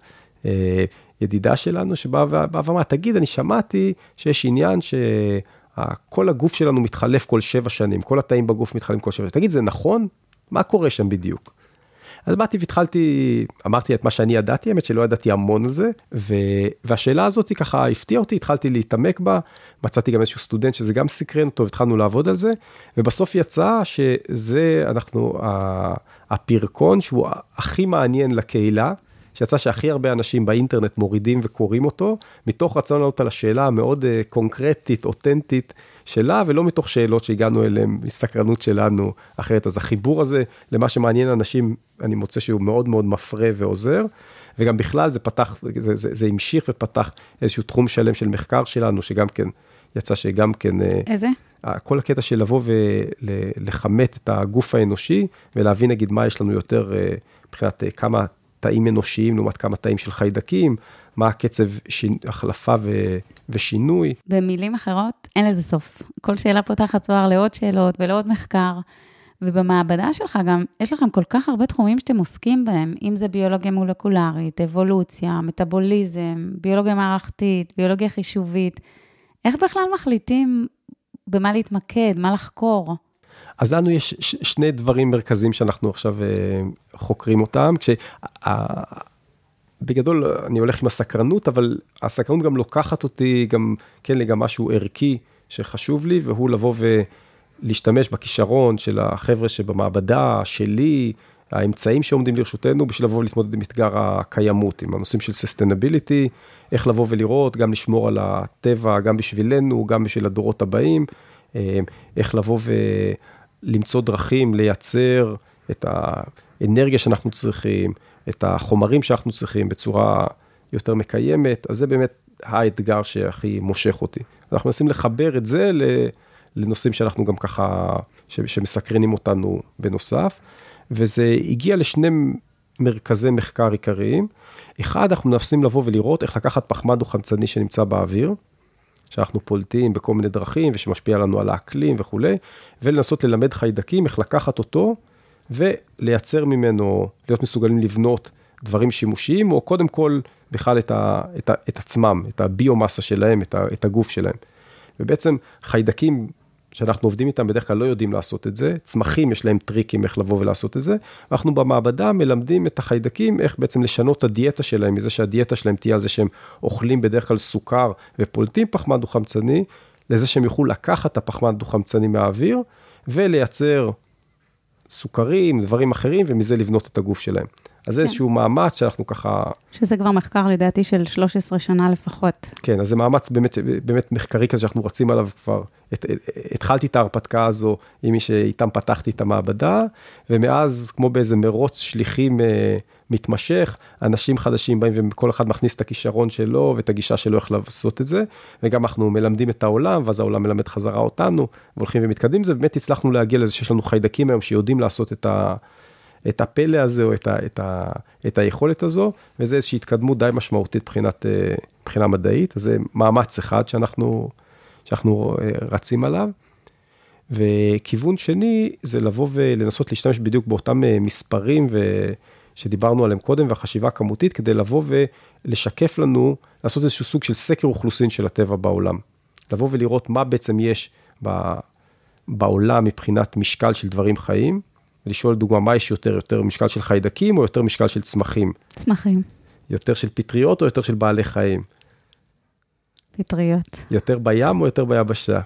ידידה שלנו, שבאה ואמרה, תגיד, אני שמעתי שיש עניין שכל הגוף שלנו מתחלף כל שבע שנים, כל התאים בגוף מתחלפים כל שבע שנים. תגיד, זה נכון? מה קורה שם בדיוק? אז באתי והתחלתי, אמרתי את מה שאני ידעתי, האמת שלא ידעתי המון על זה, ו, והשאלה הזאת ככה הפתיעה אותי, התחלתי להתעמק בה, מצאתי גם איזשהו סטודנט שזה גם סקרן אותו, התחלנו לעבוד על זה, ובסוף יצא שזה, אנחנו, הפרקון שהוא הכי מעניין לקהילה, שיצא שהכי הרבה אנשים באינטרנט מורידים וקוראים אותו, מתוך רצון לענות על השאלה המאוד אה, קונקרטית, אותנטית שלה, ולא מתוך שאלות שהגענו אליהן מסקרנות שלנו אחרת. אז החיבור הזה למה שמעניין אנשים, אני מוצא שהוא מאוד מאוד מפרה ועוזר. וגם בכלל זה פתח, זה, זה, זה המשיך ופתח איזשהו תחום שלם של מחקר שלנו, שגם כן, יצא שגם כן... אה, איזה? כל הקטע של לבוא ולכמת את הגוף האנושי, ולהבין נגיד מה יש לנו יותר אה, מבחינת כמה תאים אנושיים לעומת כמה תאים של חיידקים, מה הקצב שינו, החלפה ו, ושינוי. במילים אחרות, אין לזה סוף. כל שאלה פותחת צוהר לעוד שאלות ולעוד מחקר. ובמעבדה שלך גם, יש לכם כל כך הרבה תחומים שאתם עוסקים בהם, אם זה ביולוגיה מולקולרית, אבולוציה, מטאבוליזם, ביולוגיה מערכתית, ביולוגיה חישובית. איך בכלל מחליטים במה להתמקד, מה לחקור? אז לנו יש שני דברים מרכזיים שאנחנו עכשיו אה, חוקרים אותם, כשבגדול אני הולך עם הסקרנות, אבל הסקרנות גם לוקחת אותי גם, כן, לגם משהו ערכי שחשוב לי, והוא לבוא ולהשתמש בכישרון של החבר'ה שבמעבדה, שלי, האמצעים שעומדים לרשותנו בשביל לבוא ולהתמודד עם אתגר הקיימות, עם הנושאים של ססטנביליטי, איך לבוא ולראות, גם לשמור על הטבע, גם בשבילנו, גם בשביל הדורות הבאים, אה, איך לבוא ו... למצוא דרכים לייצר את האנרגיה שאנחנו צריכים, את החומרים שאנחנו צריכים בצורה יותר מקיימת, אז זה באמת האתגר שהכי מושך אותי. אנחנו מנסים לחבר את זה לנושאים שאנחנו גם ככה, שמסקרנים אותנו בנוסף, וזה הגיע לשני מרכזי מחקר עיקריים. אחד, אנחנו מנסים לבוא ולראות איך לקחת פחמד דו-חמצני שנמצא באוויר, שאנחנו פולטים בכל מיני דרכים ושמשפיע לנו על האקלים וכולי, ולנסות ללמד חיידקים איך לקחת אותו ולייצר ממנו, להיות מסוגלים לבנות דברים שימושיים, או קודם כל בכלל את, ה, את, ה, את עצמם, את הביומאסה שלהם, את, ה, את הגוף שלהם. ובעצם חיידקים שאנחנו עובדים איתם בדרך כלל לא יודעים לעשות את זה, צמחים יש להם טריקים איך לבוא ולעשות את זה, אנחנו במעבדה מלמדים את החיידקים איך בעצם לשנות את הדיאטה שלהם, מזה שהדיאטה שלהם תהיה על זה שהם אוכלים בדרך כלל סוכר ופולטים פחמן דו-חמצני, לזה שהם יוכלו לקחת את הפחמן דו-חמצני מהאוויר ולייצר סוכרים, דברים אחרים, ומזה לבנות את הגוף שלהם. אז זה כן. איזשהו מאמץ שאנחנו ככה... שזה כבר מחקר לדעתי של 13 שנה לפחות. כן, אז זה מאמץ באמת, באמת מחקרי כזה שאנחנו רצים עליו כבר. את, התחלתי את ההרפתקה הזו עם מי שאיתם פתחתי את המעבדה, ומאז, כמו באיזה מרוץ שליחים אה, מתמשך, אנשים חדשים באים וכל אחד מכניס את הכישרון שלו ואת הגישה שלו איך לעשות את זה, וגם אנחנו מלמדים את העולם, ואז העולם מלמד חזרה אותנו, והולכים ומתקדמים זה, באמת הצלחנו להגיע לזה שיש לנו חיידקים היום שיודעים לעשות את ה... את הפלא הזה או את, ה, את, ה, את היכולת הזו, וזה איזושהי התקדמות די משמעותית מבחינת, אה, מבחינה מדעית, אז זה מאמץ אחד שאנחנו, שאנחנו אה, רצים עליו. וכיוון שני זה לבוא ולנסות להשתמש בדיוק באותם אה, מספרים ו... שדיברנו עליהם קודם, והחשיבה הכמותית, כדי לבוא ולשקף לנו, לעשות איזשהו סוג של סקר אוכלוסין של הטבע בעולם. לבוא ולראות מה בעצם יש בעולם מבחינת משקל של דברים חיים, לשאול דוגמה, מה יש יותר, יותר משקל של חיידקים או יותר משקל של צמחים? צמחים. יותר של פטריות או יותר של בעלי חיים? פטריות. יותר בים או יותר ביבשה?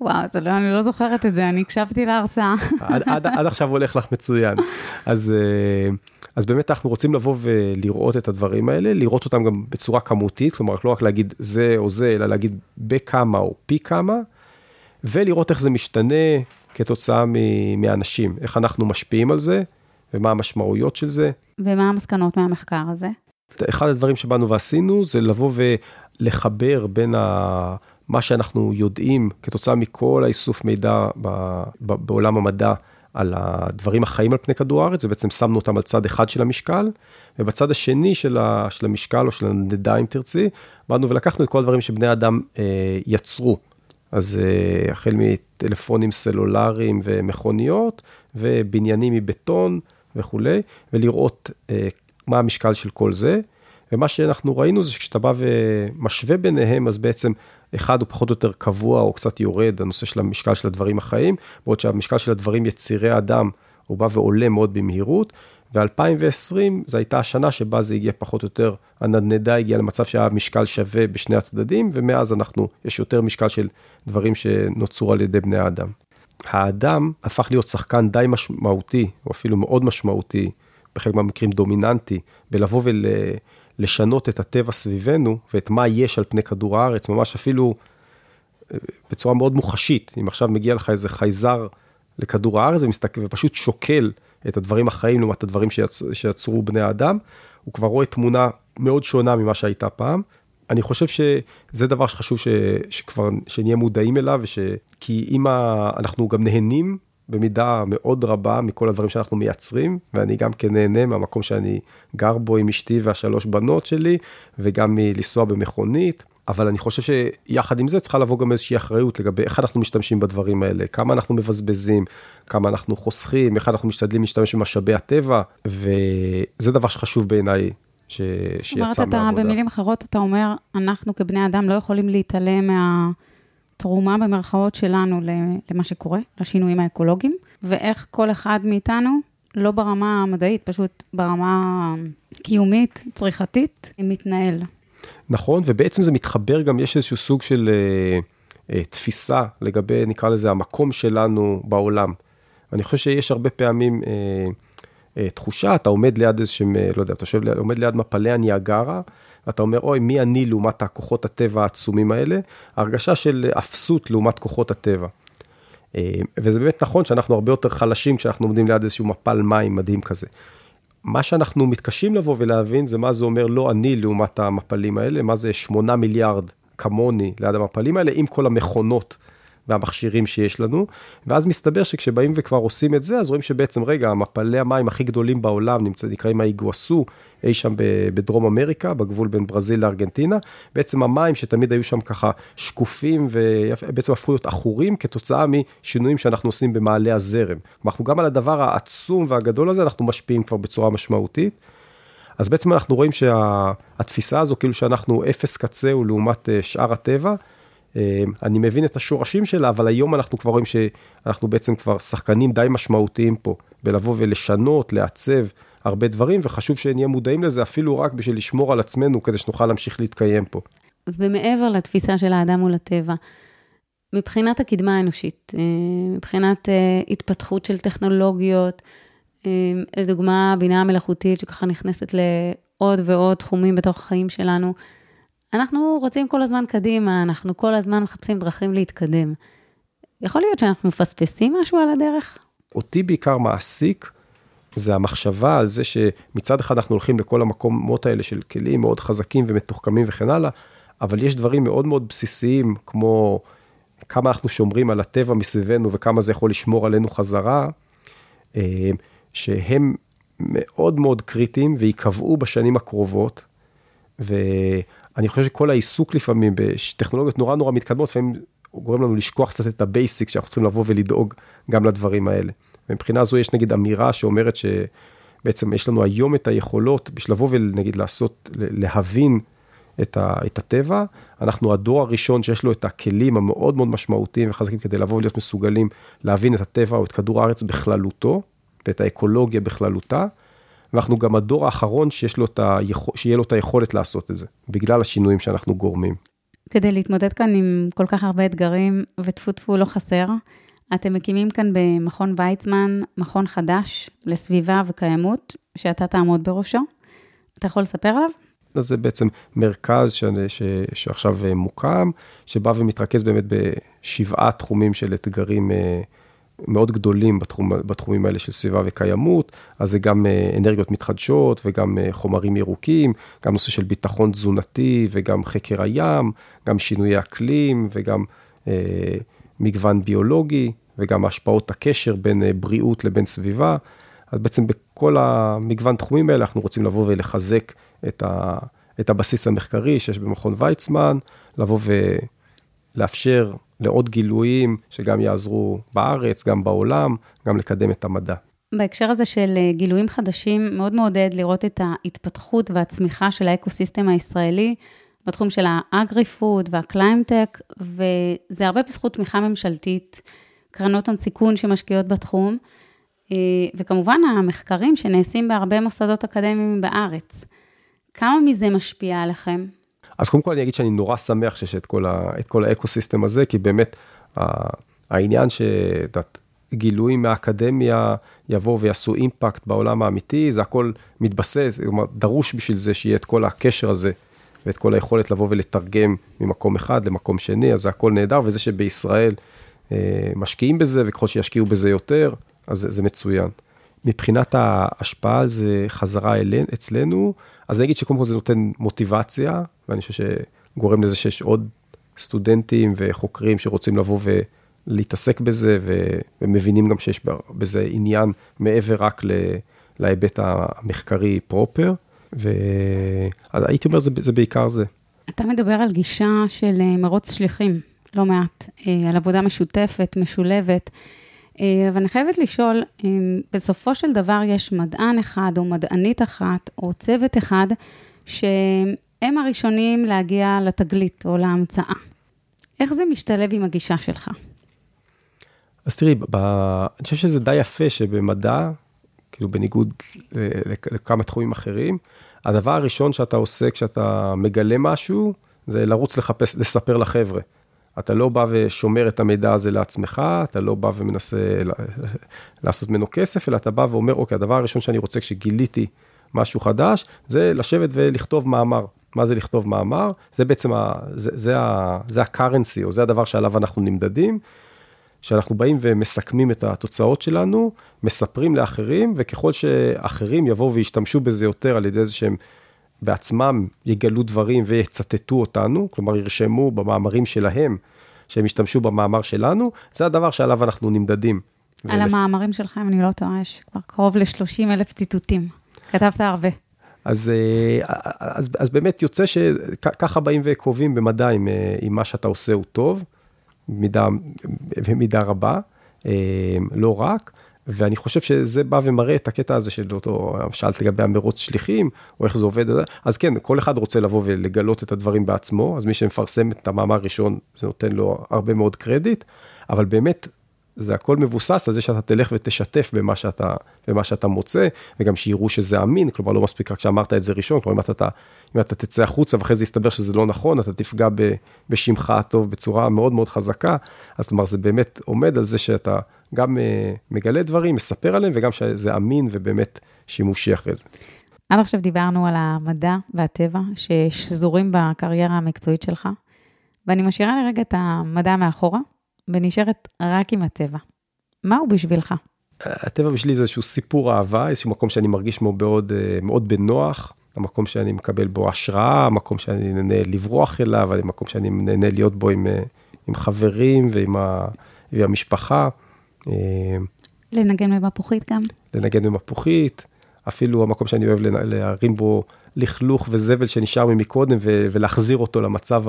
וואו, זה לא, אני לא זוכרת את זה, אני הקשבתי להרצאה. עד, עד, עד עכשיו הולך לך מצוין. אז, אה, אז באמת אנחנו רוצים לבוא ולראות את הדברים האלה, לראות אותם גם בצורה כמותית, כלומר, לא רק להגיד זה או זה, אלא להגיד בכמה או פי כמה, ולראות איך זה משתנה כתוצאה מאנשים, איך אנחנו משפיעים על זה, ומה המשמעויות של זה. ומה המסקנות מהמחקר הזה? אחד הדברים שבאנו ועשינו זה לבוא ולחבר בין ה... מה שאנחנו יודעים כתוצאה מכל האיסוף מידע ב... ב... בעולם המדע על הדברים החיים על פני כדור הארץ, ובעצם שמנו אותם על צד אחד של המשקל, ובצד השני של, ה... של המשקל או של הנדע אם תרצי, באנו ולקחנו את כל הדברים שבני אדם אה, יצרו. אז אה, החל מטלפונים סלולריים ומכוניות, ובניינים מבטון וכולי, ולראות אה, מה המשקל של כל זה. ומה שאנחנו ראינו זה שכשאתה בא ומשווה ביניהם, אז בעצם אחד הוא פחות או יותר קבוע או קצת יורד, הנושא של המשקל של הדברים החיים, בעוד שהמשקל של הדברים יצירי אדם, הוא בא ועולה מאוד במהירות, ו-2020 זו הייתה השנה שבה זה הגיע פחות או יותר, הנדנדה הגיעה למצב שהיה משקל שווה בשני הצדדים, ומאז אנחנו, יש יותר משקל של דברים שנוצרו על ידי בני האדם. האדם הפך להיות שחקן די משמעותי, או אפילו מאוד משמעותי, בחלק מהמקרים דומיננטי, בלבוא ולשנות את הטבע סביבנו, ואת מה יש על פני כדור הארץ, ממש אפילו אה, בצורה מאוד מוחשית. אם עכשיו מגיע לך איזה חייזר לכדור הארץ ומסתכל, ופשוט שוקל את הדברים החיים לעומת הדברים שיצ... שיצרו בני האדם, הוא כבר רואה תמונה מאוד שונה ממה שהייתה פעם. אני חושב שזה דבר שחשוב ש... שכבר, שנהיה מודעים אליו, וש... כי אם ה... אנחנו גם נהנים במידה מאוד רבה מכל הדברים שאנחנו מייצרים, ואני גם כן נהנה מהמקום שאני גר בו עם אשתי והשלוש בנות שלי, וגם מלנסוע במכונית. אבל אני חושב שיחד עם זה צריכה לבוא גם איזושהי אחריות לגבי איך אנחנו משתמשים בדברים האלה, כמה אנחנו מבזבזים, כמה אנחנו חוסכים, איך אנחנו משתדלים להשתמש במשאבי הטבע, וזה דבר שחשוב בעיניי ש... שיצא מהעבודה. זאת אומרת, במילים אחרות, אתה אומר, אנחנו כבני אדם לא יכולים להתעלם מהתרומה במרכאות שלנו למה שקורה, לשינויים האקולוגיים, ואיך כל אחד מאיתנו, לא ברמה המדעית, פשוט ברמה קיומית, צריכתית, מתנהל. נכון, ובעצם זה מתחבר גם, יש איזשהו סוג של אה, אה, תפיסה לגבי, נקרא לזה, המקום שלנו בעולם. אני חושב שיש הרבה פעמים אה, אה, תחושה, אתה עומד ליד איזשהם, אה, לא יודע, אתה יושב, עומד ליד מפלי הניאגרה, ואתה אומר, אוי, מי אני לעומת הכוחות הטבע העצומים האלה? הרגשה של אפסות לעומת כוחות הטבע. אה, וזה באמת נכון שאנחנו הרבה יותר חלשים כשאנחנו עומדים ליד איזשהו מפל מים מדהים כזה. מה שאנחנו מתקשים לבוא ולהבין זה מה זה אומר לא אני לעומת המפלים האלה, מה זה 8 מיליארד כמוני ליד המפלים האלה, עם כל המכונות והמכשירים שיש לנו, ואז מסתבר שכשבאים וכבר עושים את זה, אז רואים שבעצם, רגע, המפלי המים הכי גדולים בעולם נמצא, נקראים האיגואסו, אי שם בדרום אמריקה, בגבול בין ברזיל לארגנטינה, בעצם המים שתמיד היו שם ככה שקופים, ובעצם הפכו להיות עכורים כתוצאה משינויים שאנחנו עושים במעלה הזרם. אנחנו גם על הדבר העצום והגדול הזה, אנחנו משפיעים כבר בצורה משמעותית. אז בעצם אנחנו רואים שהתפיסה הזו, כאילו שאנחנו אפס קצהו לעומת אה, שאר הטבע, אני מבין את השורשים שלה, אבל היום אנחנו כבר רואים שאנחנו בעצם כבר שחקנים די משמעותיים פה, בלבוא ולשנות, לעצב הרבה דברים, וחשוב שנהיה מודעים לזה אפילו רק בשביל לשמור על עצמנו, כדי שנוכל להמשיך להתקיים פה. ומעבר לתפיסה של האדם מול הטבע, מבחינת הקדמה האנושית, אה, מבחינת אה, התפתחות של טכנולוגיות, אה, לדוגמה, הבינה המלאכותית שככה נכנסת לעוד ועוד תחומים בתוך החיים שלנו, אנחנו רוצים כל הזמן קדימה, אנחנו כל הזמן מחפשים דרכים להתקדם. יכול להיות שאנחנו מפספסים משהו על הדרך? אותי בעיקר מעסיק, זה המחשבה על זה שמצד אחד אנחנו הולכים לכל המקומות האלה של כלים מאוד חזקים ומתוחכמים וכן הלאה, אבל יש דברים מאוד מאוד בסיסיים, כמו כמה אנחנו שומרים על הטבע מסביבנו וכמה זה יכול לשמור עלינו חזרה, אה, שהם מאוד מאוד קריטיים ויקבעו בשנים הקרובות. ואני חושב שכל העיסוק לפעמים בטכנולוגיות נורא נורא מתקדמות, לפעמים גורם לנו לשכוח קצת את ה basic שאנחנו צריכים לבוא ולדאוג גם לדברים האלה. ומבחינה זו יש נגיד אמירה שאומרת שבעצם יש לנו היום את היכולות בשביל לבוא ונגיד לעשות, להבין את, ה, את הטבע. אנחנו הדור הראשון שיש לו את הכלים המאוד מאוד משמעותיים וחזקים כדי לבוא ולהיות מסוגלים להבין את הטבע או את כדור הארץ בכללותו, ואת האקולוגיה בכללותה. ואנחנו גם הדור האחרון שיש לו את היכול, שיהיה לו את היכולת לעשות את זה, בגלל השינויים שאנחנו גורמים. כדי להתמודד כאן עם כל כך הרבה אתגרים, וטפו טפו לא חסר, אתם מקימים כאן במכון ויצמן מכון חדש לסביבה וקיימות, שאתה תעמוד בראשו. אתה יכול לספר עליו? אז זה בעצם מרכז ש... ש... שעכשיו מוקם, שבא ומתרכז באמת בשבעה תחומים של אתגרים אה, מאוד גדולים בתחום, בתחומים האלה של סביבה וקיימות, אז זה גם אה, אנרגיות מתחדשות וגם אה, חומרים ירוקים, גם נושא של ביטחון תזונתי וגם חקר הים, גם שינויי אקלים וגם אה, מגוון ביולוגי וגם השפעות הקשר בין אה, בריאות לבין סביבה. אז בעצם בכל המגוון תחומים האלה אנחנו רוצים לבוא ולחזק את, ה, את הבסיס המחקרי שיש במכון ויצמן, לבוא ולאפשר לעוד גילויים שגם יעזרו בארץ, גם בעולם, גם לקדם את המדע. בהקשר הזה של אה, גילויים חדשים, מאוד מעודד לראות את ההתפתחות והצמיחה של ה ecosystem הישראלי בתחום של ה agri-food וה climate tech, וזה הרבה בזכות תמיכה ממשלתית, קרנות הון סיכון שמשקיעות בתחום, אה, וכמובן המחקרים שנעשים בהרבה מוסדות אקדמיים בארץ. כמה מזה משפיע עליכם? אז קודם כל אני אגיד שאני נורא שמח שיש את כל, ה, את כל ה ecosystem הזה, כי באמת העניין שאת גילויים מהאקדמיה יבואו ויעשו אימפקט בעולם האמיתי, זה הכל מתבסס, כלומר, דרוש בשביל זה שיהיה את כל הקשר הזה ואת כל היכולת לבוא ולתרגם ממקום אחד למקום שני, אז זה הכל נהדר, וזה שבישראל אה, משקיעים בזה, וככל שישקיעו בזה יותר, אז זה, זה מצוין. מבחינת ההשפעה על זה חזרה אלינו, אצלנו, אז אני אגיד שקודם כל זה נותן מוטיבציה, ואני חושב שגורם לזה שיש עוד סטודנטים וחוקרים שרוצים לבוא ולהתעסק בזה, ומבינים גם שיש בזה עניין מעבר רק להיבט המחקרי פרופר, והייתי אומר, זה, זה בעיקר זה. אתה מדבר על גישה של אה, מרוץ שליחים, לא מעט, אה, על עבודה משותפת, משולבת. אה, אבל אני חייבת לשאול, אם בסופו של דבר יש מדען אחד או מדענית אחת או צוות אחד שהם הראשונים להגיע לתגלית או להמצאה. איך זה משתלב עם הגישה שלך? אז תראי, ב... אני חושב שזה די יפה שבמדע, כאילו בניגוד לכמה תחומים אחרים, הדבר הראשון שאתה עושה כשאתה מגלה משהו, זה לרוץ לחפש, לספר לחבר'ה. אתה לא בא ושומר את המידע הזה לעצמך, אתה לא בא ומנסה לעשות ממנו כסף, אלא אתה בא ואומר, אוקיי, הדבר הראשון שאני רוצה כשגיליתי משהו חדש, זה לשבת ולכתוב מאמר. מה זה לכתוב מאמר? זה בעצם, ה, זה, זה, ה, זה ה-currency, או זה הדבר שעליו אנחנו נמדדים, שאנחנו באים ומסכמים את התוצאות שלנו, מספרים לאחרים, וככל שאחרים יבואו וישתמשו בזה יותר על ידי איזה שהם בעצמם יגלו דברים ויצטטו אותנו, כלומר ירשמו במאמרים שלהם שהם ישתמשו במאמר שלנו, זה הדבר שעליו אנחנו נמדדים. על ולפ... המאמרים שלך, אם אני לא טועה, יש כבר קרוב ל-30 אלף ציטוטים. כתבת הרבה. אז, אה, אז, אז באמת יוצא שככה באים וקובעים במדע אם, אה, אם מה שאתה עושה הוא טוב, במידה, במידה רבה, אה, לא רק. ואני חושב שזה בא ומראה את הקטע הזה של אותו, שאלת לגבי המרוץ שליחים, או איך זה עובד, אז כן, כל אחד רוצה לבוא ולגלות את הדברים בעצמו, אז מי שמפרסם את המאמר הראשון, זה נותן לו הרבה מאוד קרדיט, אבל באמת, זה הכל מבוסס על זה שאתה תלך ותשתף במה שאתה, במה שאתה מוצא, וגם שיראו שזה אמין, כלומר לא מספיק רק שאמרת את זה ראשון, כלומר אם אתה, אם אתה תצא החוצה ואחרי זה יסתבר שזה לא נכון, אתה תפגע בשמך הטוב בצורה מאוד מאוד חזקה, אז כלומר זה באמת עומד על זה שאתה גם אה, מגלה דברים, מספר עליהם, וגם שזה אמין ובאמת שימושי אחרי זה. עד עכשיו דיברנו על המדע והטבע ששזורים בקריירה המקצועית שלך, ואני משאירה לרגע את המדע מאחורה, ונשארת רק עם הטבע. מהו בשבילך? הטבע בשבילי זה איזשהו סיפור אהבה, איזשהו מקום שאני מרגיש מאוד, מאוד בנוח, המקום שאני מקבל בו השראה, המקום שאני נהנה לברוח אליו, המקום שאני נהנה להיות בו עם, עם חברים ועם ה, ועם המשפחה. אה, לנגן במפוחית גם? לנגן במפוחית, אפילו המקום שאני אוהב להרים בו לכלוך וזבל שנשאר ממקודם ולהחזיר אותו למצב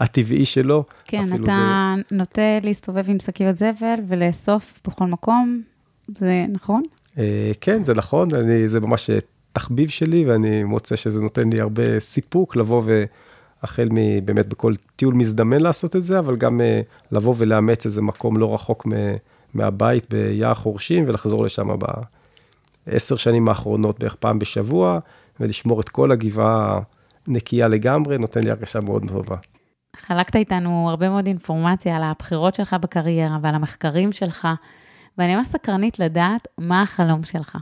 הטבעי שלו. כן, אתה זה... נוטה להסתובב עם שקיות זבל ולאסוף בכל מקום, זה נכון? אה, כן, זה נכון, אני, זה ממש תחביב שלי ואני מוצא שזה נותן לי הרבה סיפוק לבוא והחל מבאמת בכל טיול מזדמן לעשות את זה, אבל גם אה, לבוא ולאמץ איזה מקום לא רחוק מהבית ביער חורשים ולחזור לשם בעשר שנים האחרונות בערך פעם בשבוע. ולשמור את כל הגבעה נקייה לגמרי, נותן לי הרגשה מאוד טובה. חלקת איתנו הרבה מאוד אינפורמציה על הבחירות שלך בקריירה ועל המחקרים שלך, ואני ממש סקרנית לדעת מה החלום שלך.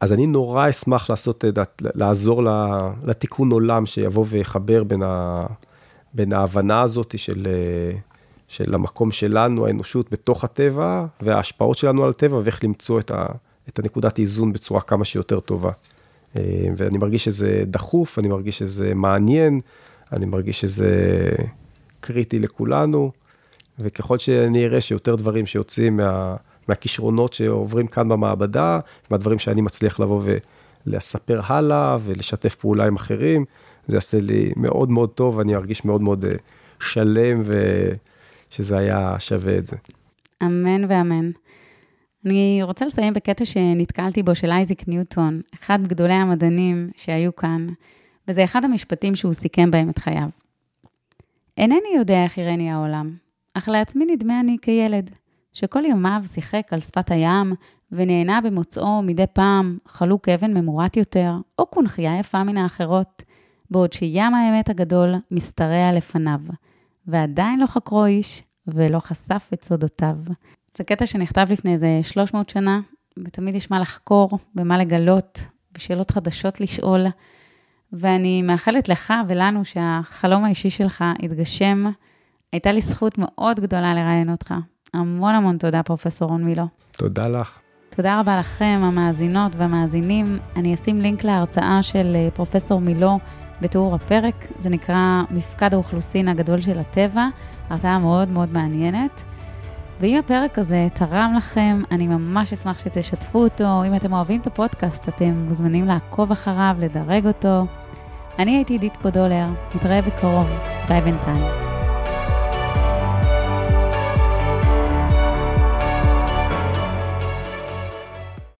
אז אני נורא אשמח לעשות, לעזור לתיקון עולם שיבוא ויחבר בין, ה, בין ההבנה הזאת של, של המקום שלנו, האנושות בתוך הטבע, וההשפעות שלנו על הטבע, ואיך למצוא את, ה, את הנקודת איזון בצורה כמה שיותר טובה. אה, ואני מרגיש שזה דחוף, אני מרגיש שזה מעניין, אני מרגיש שזה קריטי לכולנו, וככל שאני אראה שיותר דברים שיוצאים מה, מהכישרונות שעוברים כאן במעבדה, מהדברים שאני מצליח לבוא ולספר הלאה ולשתף פעולה עם אחרים, זה יעשה לי מאוד מאוד טוב, ואני ארגיש מאוד מאוד אה, שלם ושזה היה שווה את זה. אמן ואמן. אני רוצה לסיים בקטע שנתקלתי בו של אייזיק ניוטון, אחד מגדולי המדענים שהיו כאן, וזה אחד המשפטים שהוא סיכם בהם את חייו. אינני יודע איך יראני העולם, אך לעצמי נדמה אני כילד, שכל ימיו שיחק על שפת הים, ונהנה במוצאו מדי פעם חלוק אבן ממורט יותר, או קונכייה יפה מן האחרות, בעוד שים האמת הגדול משתרע לפניו, ועדיין לא חקרו איש, ולא חשף את סודותיו. זה קטע שנכתב לפני איזה 300 שנה, ותמיד יש מה לחקור ומה לגלות, ושאלות חדשות לשאול. ואני מאחלת לך ולנו שהחלום האישי שלך יתגשם. הייתה לי זכות מאוד גדולה לראיין אותך. המון המון תודה, פרופ' רון מילו. תודה לך. תודה רבה לכם, המאזינות והמאזינים. אני אשים לינק להרצאה של אה, פרופ' מילו בתיאור הפרק. זה נקרא מפקד האוכלוסין הגדול של הטבע. הרצאה מאוד מאוד מעניינת. ואם הפרק הזה תרם לכם, אני ממש אשמח שתשתפו אותו. אם אתם אוהבים את הפודקאסט, אתם מוזמנים לעקוב אחריו, לדרג אותו. אני הייתי עידית פודולר, נתראה בקרוב. ביי בינתיים.